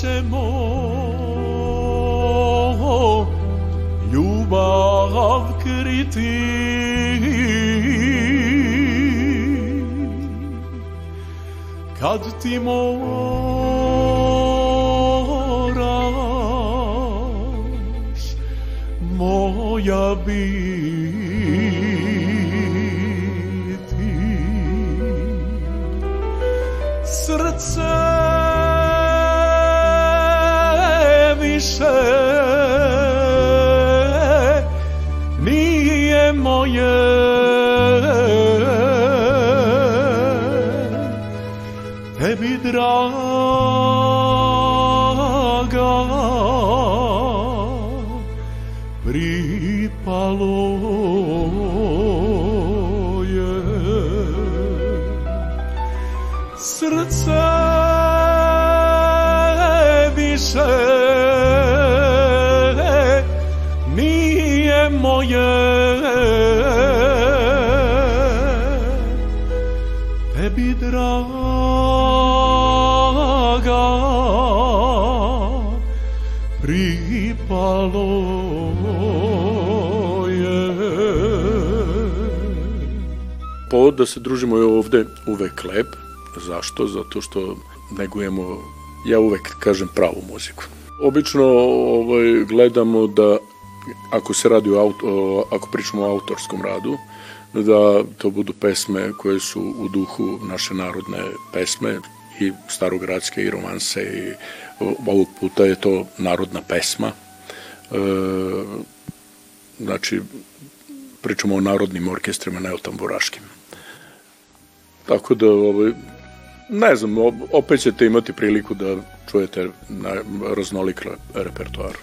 ćemo ljubav kriti. Kad ti moja biti tebi pripalo je Povod da se družimo je ovde uvek lep. Zašto? Zato što negujemo, ja uvek kažem pravu muziku. Obično ovaj, gledamo da ako se radi o, auto, ako pričamo o autorskom radu, da to budu pesme koje su u duhu naše narodne pesme i starogradske i romanse i ovog puta je to narodna pesma. E, znači, pričamo o narodnim orkestrima, ne o tamburaškim. Tako da, ovaj, ne znam, opet ćete imati priliku da čujete na raznolik repertoar.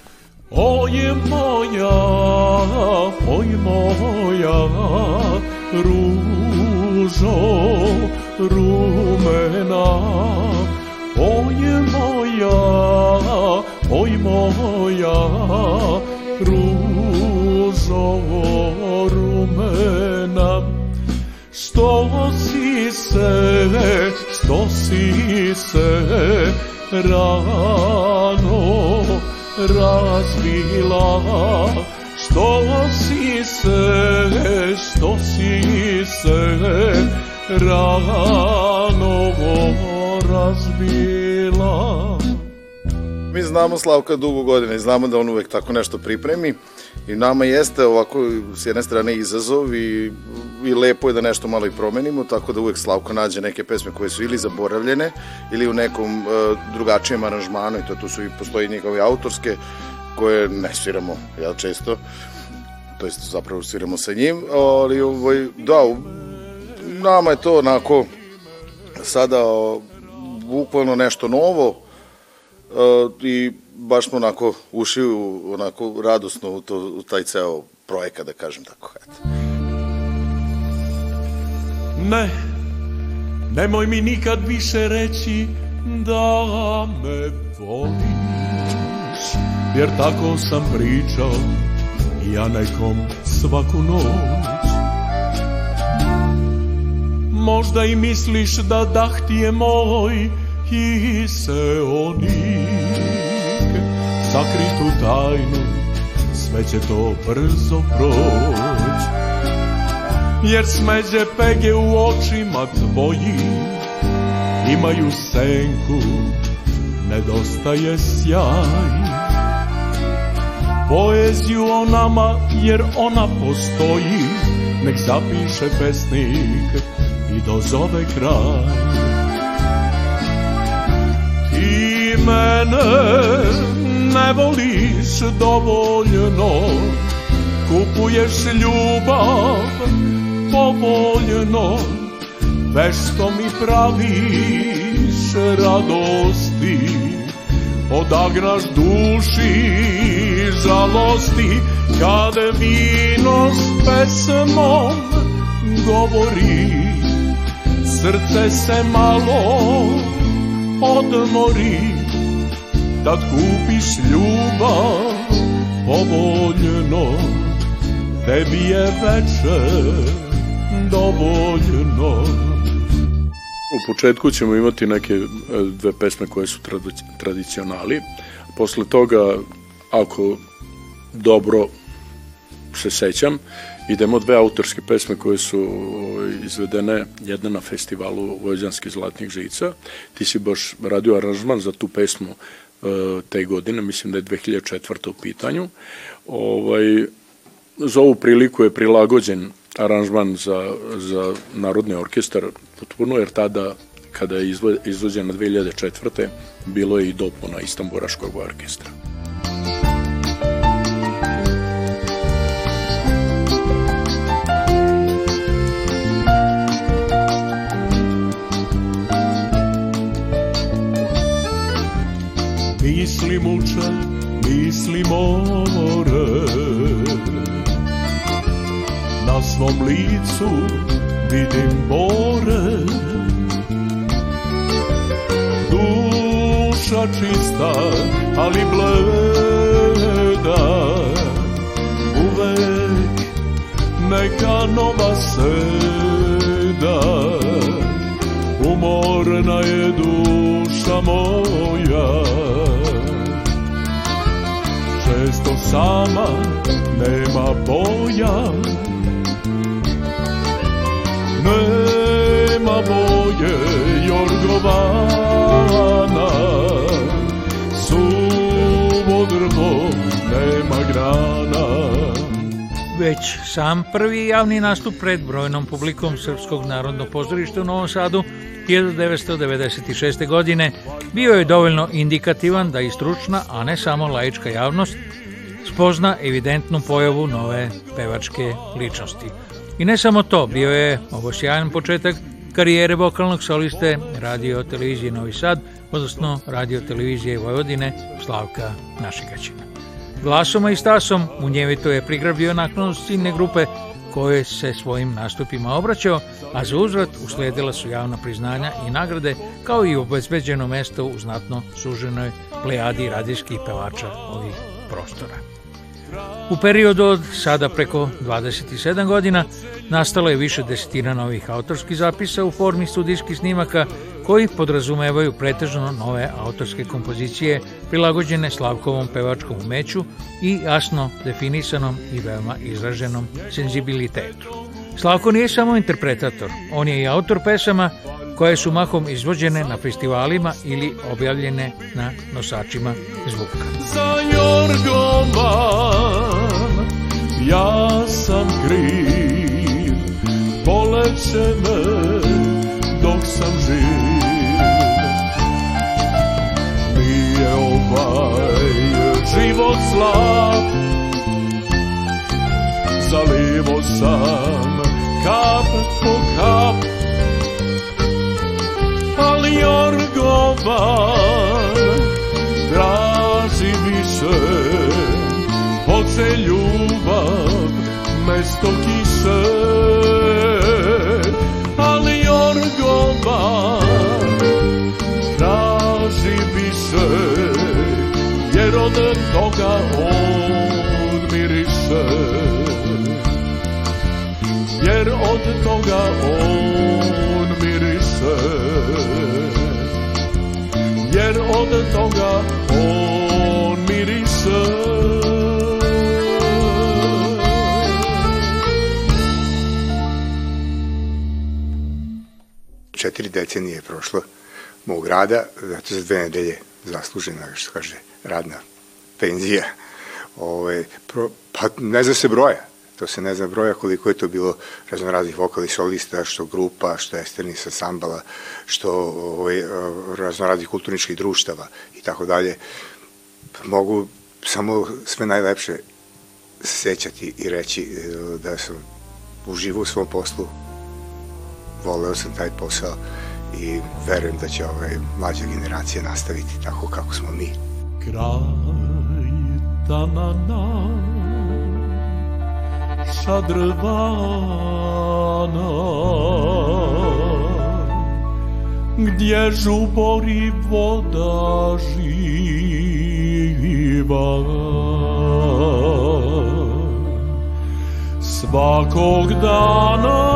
Oj moja, oj moja, ružo rumena, oj moja, oj moja, ružo rumena, što si se, što si se rano razvila, što si se, što si se rano razvila. Mi znamo Slavka dugo godina i znamo da on uvek tako nešto pripremi i nama jeste ovako s jedne strane izazov i, i lepo je da nešto malo i promenimo, tako da uvek Slavko nađe neke pesme koje su ili zaboravljene ili u nekom uh, drugačijem aranžmanu i to tu su i postoji njegove autorske koje ne sviramo ja često to jest zapravo sviramo sa njim ali ovaj, da nama je to onako sada bukvalno nešto novo uh, i baš smo onako ušli u, onako radosno u, to, u taj ceo projekat, da kažem tako. Eto. Ne, nemoj mi nikad više reći da me voliš, jer tako sam pričao ja nekom svaku noć. Možda i misliš da dah ti je moj i se oni sakritu tajnu, sve će to brzo proć. Jer smeđe pege u očima tvojim, imaju senku, nedostaje sjaj. Poeziju o nama, jer ona postoji, nek zapiše pesnik i dozove kraj. Ti mene ne voliš dovoljno Kupuješ ljubav povoljno Vešto mi praviš radosti Odagnaš duši žalosti Kad vino s pesmom govori Srce se malo odmori da kupiš ljubav povoljno, tebi je veče dovoljno. U početku ćemo imati neke e, dve pesme koje su tradicionali. Posle toga, ako dobro se sećam, idemo dve autorske pesme koje su ovaj, izvedene, jedna na festivalu Vojđanskih zlatnih žica. Ti si baš radio aranžman za tu pesmu e, te godine, mislim da je 2004. u pitanju. Ovaj, za ovu priliku je prilagođen aranžman za, za Narodni orkestar potpuno, jer tada kada je izvođena 2004. bilo je i dopuna Istamburaškog orkestra. Misli muče, misli more Na svom licu vidim bore Duša čista, ali bleda. Uvek neka nova seda Umorna je duša moja. Često sama nema boja Nema boje jorgovana Suvo drvo nema grana Već sam prvi javni nastup pred brojnom publikom Srpskog narodnog pozorišta u Novom Sadu 1996. godine bio je dovoljno indikativan da i stručna, a ne samo laička javnost spozna evidentnu pojavu nove pevačke ličnosti. I ne samo to, bio je ovo sjajan početak karijere vokalnog soliste radio televizije Novi Sad, odnosno radio televizije Vojvodine Slavka Našegaćina. Glasom i stasom u njevito je prigrabio naklonost ciljne grupe koje se svojim nastupima obraćao, a za uzvrat usledila su javna priznanja i nagrade, kao i obezbeđeno mesto u znatno suženoj plejadi radijskih pevača ovih prostora. U periodu od sada preko 27 godina nastalo je više desetina novih autorskih zapisa u formi studijskih snimaka koji podrazumevaju pretežno nove autorske kompozicije prilagođene Slavkovom pevačkom umeću i jasno definisanom i veoma izraženom senzibilitetu. Slavko nije samo interpretator, on je i autor pesama koje su mahom izvođene na festivalima ili objavljene na nosačima zvuka. Za Jorgovan ja sam kriv, boleće me dok sam živ. Nije ovaj život slab, Βαν, θρασιβίσε, ο θείος ημών μες στοκισε. Αλλ' η τόγα θρασιβίσε, ουν μυρίσε, γιατί τόγα εκεί ουν μυρίσε. Jer od toga on miriše. četiri decenije je prošlo mog rada, zato za dve nedelje zaslužena, što kaže, radna penzija. Ove, pro, pa ne zna se broja, to se ne zna broja koliko je to bilo razno raznih vokalnih solista, što grupa, što esternih sambala, što ovaj, razno raznih kulturničkih društava i tako dalje. Mogu samo sve najlepše sećati i reći e, da sam uživo u svom poslu, voleo sam taj posao i verujem da će ovaj mlađa generacija nastaviti tako kako smo mi. Kraj tanana šadrvana gdje žubori voda živa. Svakog dana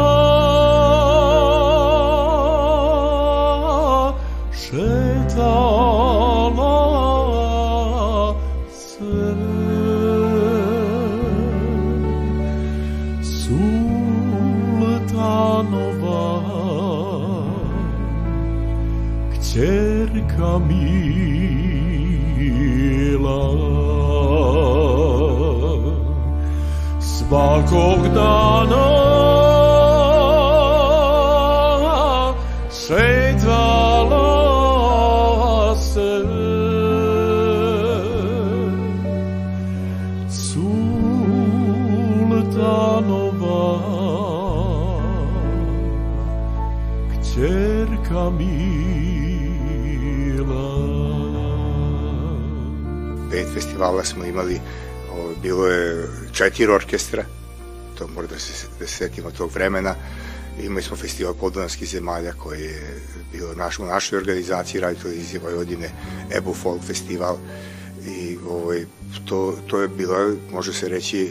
svakog dana. Šetala se. Sultanova kćerka mila. Pet festivala smo imali, bilo je četiri orkestra, to mora da se, da se setimo tog vremena. Imali smo festival podunavskih zemalja koji je bilo naš, u našoj organizaciji Radio Televizije Vojvodine, Ebu Folk festival i ovaj, to, to je bila, može se reći,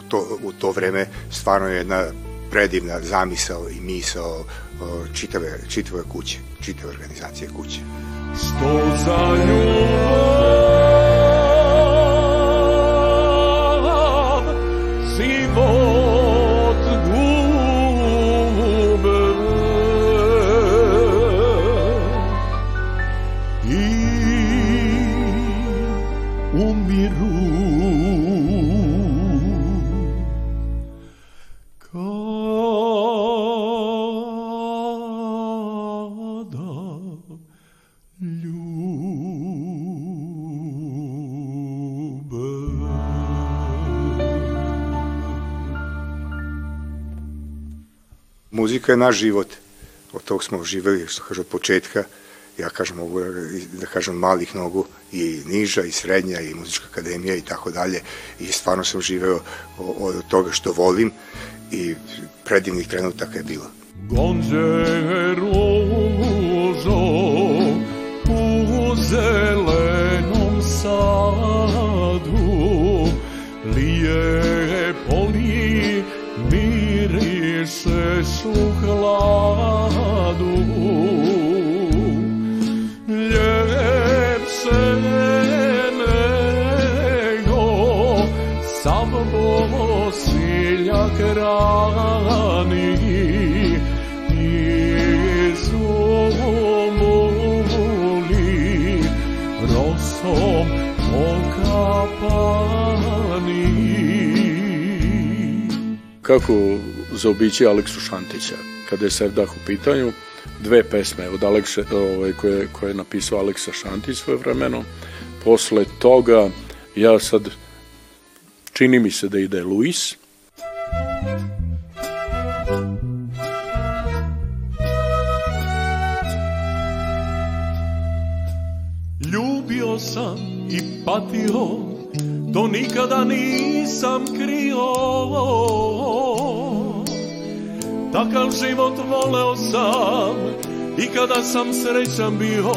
u to, u to vreme stvarno jedna predivna zamisao i misao čitave, čitave kuće, čitave organizacije kuće. Što za ljubav Muzika je naš život. Od tog smo živeli, što kaže, od početka. Ja kažem, mogu da kažem malih nogu i niža i srednja i muzička akademija i tako dalje. I stvarno sam živeo od toga što volim i predivnih trenutaka je bilo. Gonđe ružo u mirišeš u hladu ljepše nego sam bosiljak rani izumuli rosom okapani. Kako zaobići Aleksu Šantića? Kada je Sevdah u pitanju, dve pesme od Alekse, ovaj, koje, koje je napisao Aleksa Šantić svoje vremeno. Posle toga, ja sad, čini mi se da ide Luis, Ljubio sam i patio, to nikada nisam krio. Takav život voleo sam i kada sam srećan bio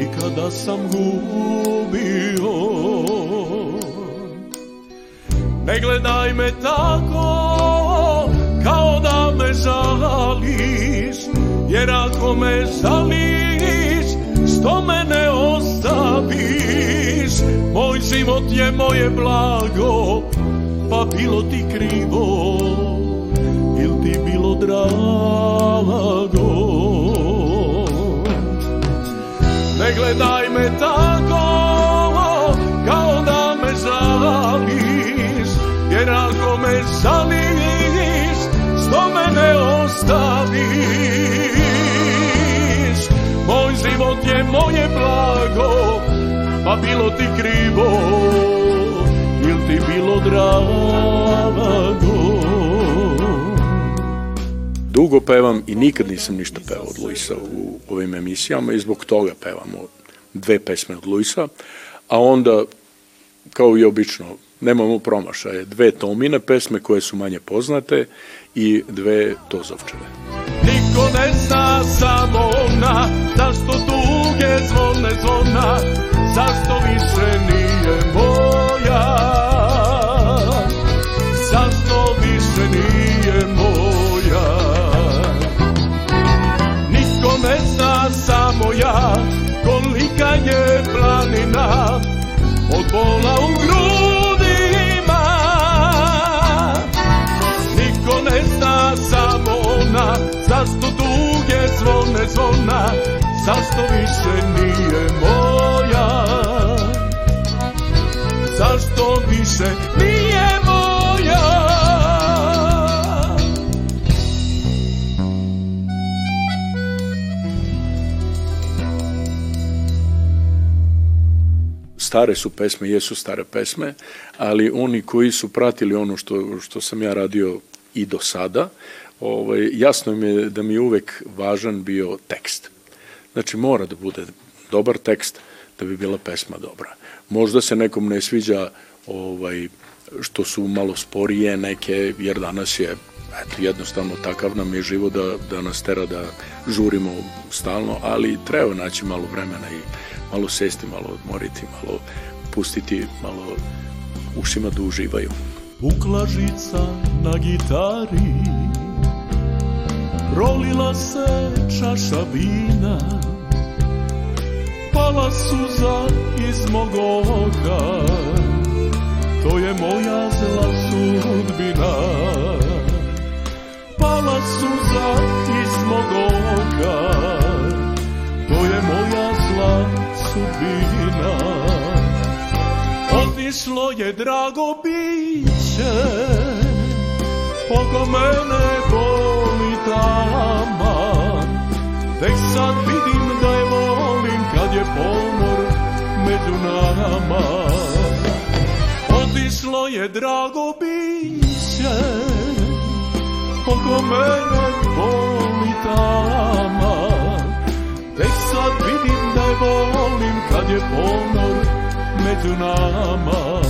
i kada sam gubio. Ne gledaj me tako kao da me žališ, jer ako me žališ, što me ne ostaviš? Moj život je moje blago, pa bilo ti krivo, ti bilo drago. Ne gledaj me tako kao da me žališ Jer ako me žališ što me ne ostaviš Moj život je moje blago pa bilo ti krivo Ili ti bilo drago dugo pevam i nikad nisam ništa pevao od Luisa u ovim emisijama i zbog toga pevamo dve pesme od Luisa, a onda, kao i obično, nemamo promašaje, dve Tomine pesme koje su manje poznate i dve Tozovčeve. Niko ne zna samo ona Zašto duge zvone zvona Zašto više nije moja bola u grudima. Niko ne zna samo ona Zašto duge zvone zvona Zašto više nije moja? Zašto više nije stare su pesme, jesu stare pesme, ali oni koji su pratili ono što, što sam ja radio i do sada, ovaj, jasno mi je da mi je uvek važan bio tekst. Znači mora da bude dobar tekst da bi bila pesma dobra. Možda se nekom ne sviđa ovaj, što su malo sporije neke, jer danas je eto, jednostavno takav nam je život da, da nas tera da žurimo stalno, ali treba naći malo vremena i malo sesti, malo odmoriti, malo pustiti, malo ušima da uživaju. Uklažica na gitari Prolila se čaša vina Pala suza iz mog oka To je moja zla sudbina Pala suza iz mog oka sudbina. Otišlo je drago biće Oko mene boli taman Tek sad vidim da je volim Kad je pomor među nama Otišlo je drago biće Oko mene boli taman Tek sad vidim da je volim Kad je pomor među nama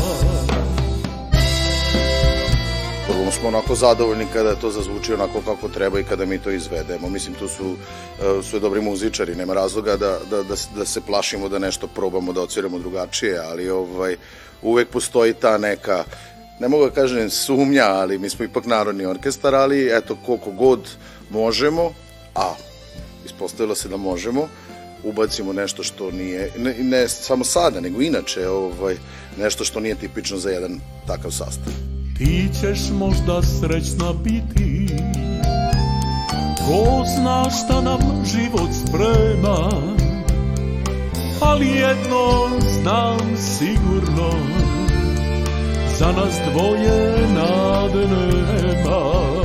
Prvo smo onako zadovoljni kada to zazvuči onako kako treba i kada mi to izvedemo. Mislim, tu su, e, su dobri muzičari, nema razloga da, da, da, da se plašimo da nešto probamo da ocviramo drugačije, ali ovaj, uvek postoji ta neka ne mogu da kažem sumnja, ali mi smo ipak narodni orkestar, ali eto koliko god možemo, a ispostavilo se da možemo, ubacimo nešto što nije, ne, ne samo sada, nego inače, ovaj, nešto što nije tipično za jedan takav sastav. Ti ćeš možda srećna biti. Ko zna šta nam život sprema. Ali jedno znam sigurno. Za nas dvoje nade nema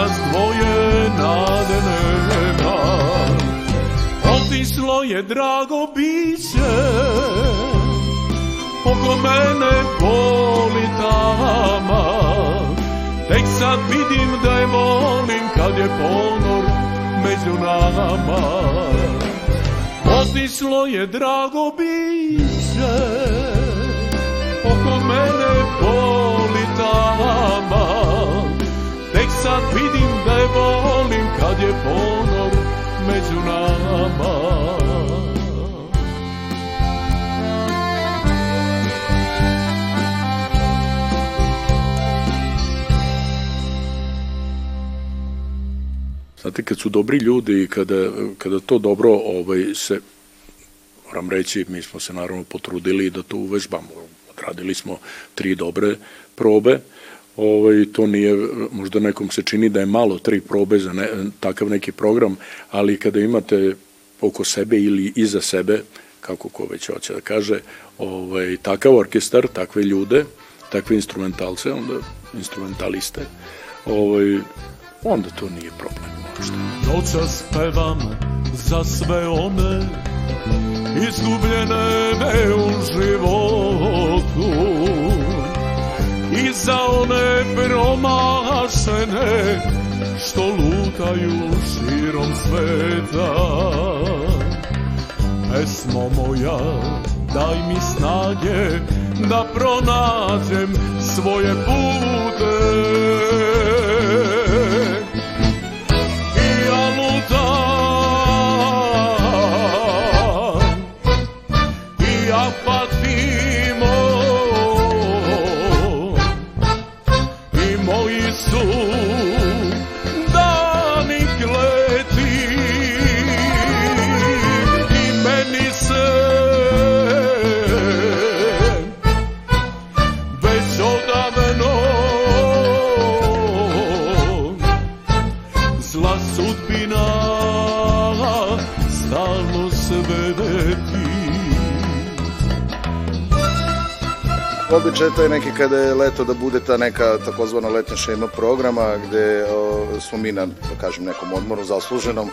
nas dvoje nade nema. Otišlo je drago biće Oko mene boli tama Tek sad vidim da je volim Kad je ponor među nama. Otišlo je drago biće Oko mene boli tama Tek sad vidim volim Kad je ponor među nama Znate, kad su dobri ljudi i kada, kada to dobro ovaj, se, moram reći, mi smo se naravno potrudili da to uvežbamo. Odradili smo tri dobre probe, ovaj, to nije, možda nekom se čini da je malo tri probe za ne, takav neki program, ali kada imate oko sebe ili iza sebe, kako ko već hoće da kaže, ovaj, takav orkestar, takve ljude, takve instrumentalce, onda instrumentaliste, ovaj, onda to nije problem možda. Noćas pevam za sve one izgubljene u životu promašene što lutaju širom sveta. Pesmo moja, daj mi snage da pronađem svoje pute. Odavno zla sudbina stalno sveti. Običaj to je neki kada je leto da bude ta neka takozvana letnja šema programa gde o, smo mi na, da kažem, nekom odmoru zasluženom.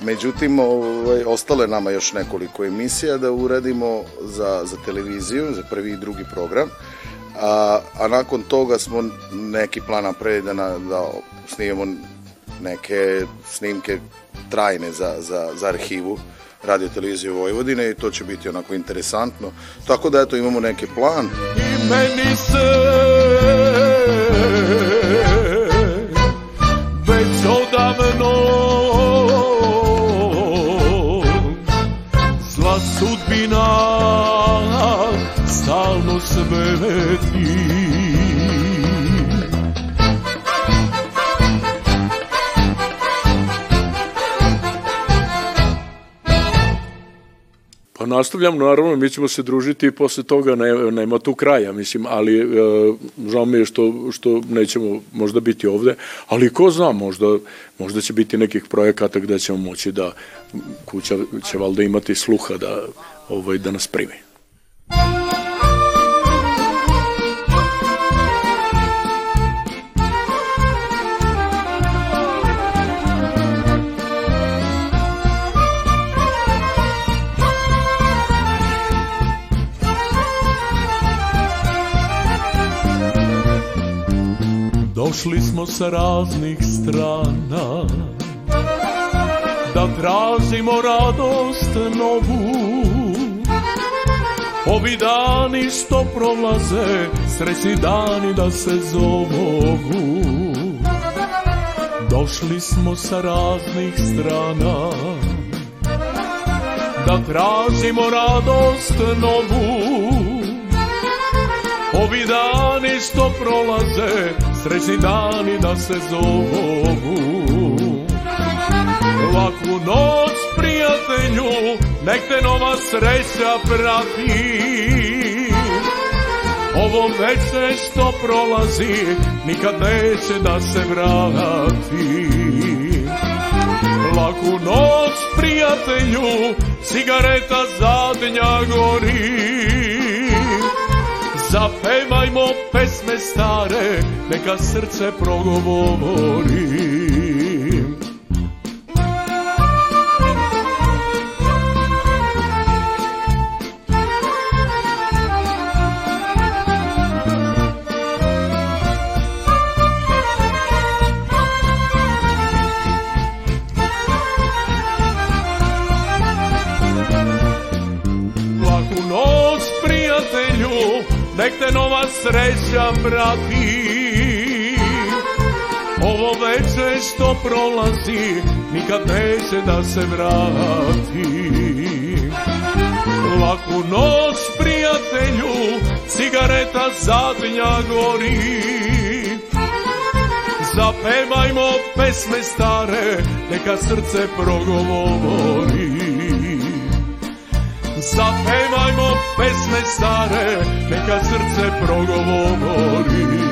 Međutim, ovaj, ostale nama još nekoliko emisija da uradimo za, za televiziju, za prvi i drugi program. A, a nakon toga smo neki plan napravili da, na, da snimamo neke snimke trajne za, za, za arhivu radio televizije Vojvodine i to će biti onako interesantno. Tako da eto imamo neki plan. I meni se nastavljam, naravno, mi ćemo se družiti i posle toga ne, nema tu kraja, mislim, ali e, žao mi je što, što nećemo možda biti ovde, ali ko zna, možda, možda će biti nekih projekata gde ćemo moći da kuća će valjda imati sluha da, ovaj, da nas primi. Došli smo sa raznih strana. Da tražimo radost novu. Ovi dani što prolaze Srećni dani da se zovu. Došli smo sa raznih strana. Da tražimo radost novu. Ovi dani što prolaze, srećni dani da se zovu. Laku noć, prijatelju, nek te nova sreća prati. Ovo veče što prolazi, nikad neće da se vrati. Laku noć, prijatelju, cigareta zadnja gori. Zapevajmo pesme stare, neka srce progovori. Sreća prati. Ovo veče što prolazi, nikad neće da se vrati. Laku noć, prijatelju, cigareta zadnja gori. Zapevajmo pesme stare, neka srce progovori. Zapevajmo pesme stare, neka srce progovori.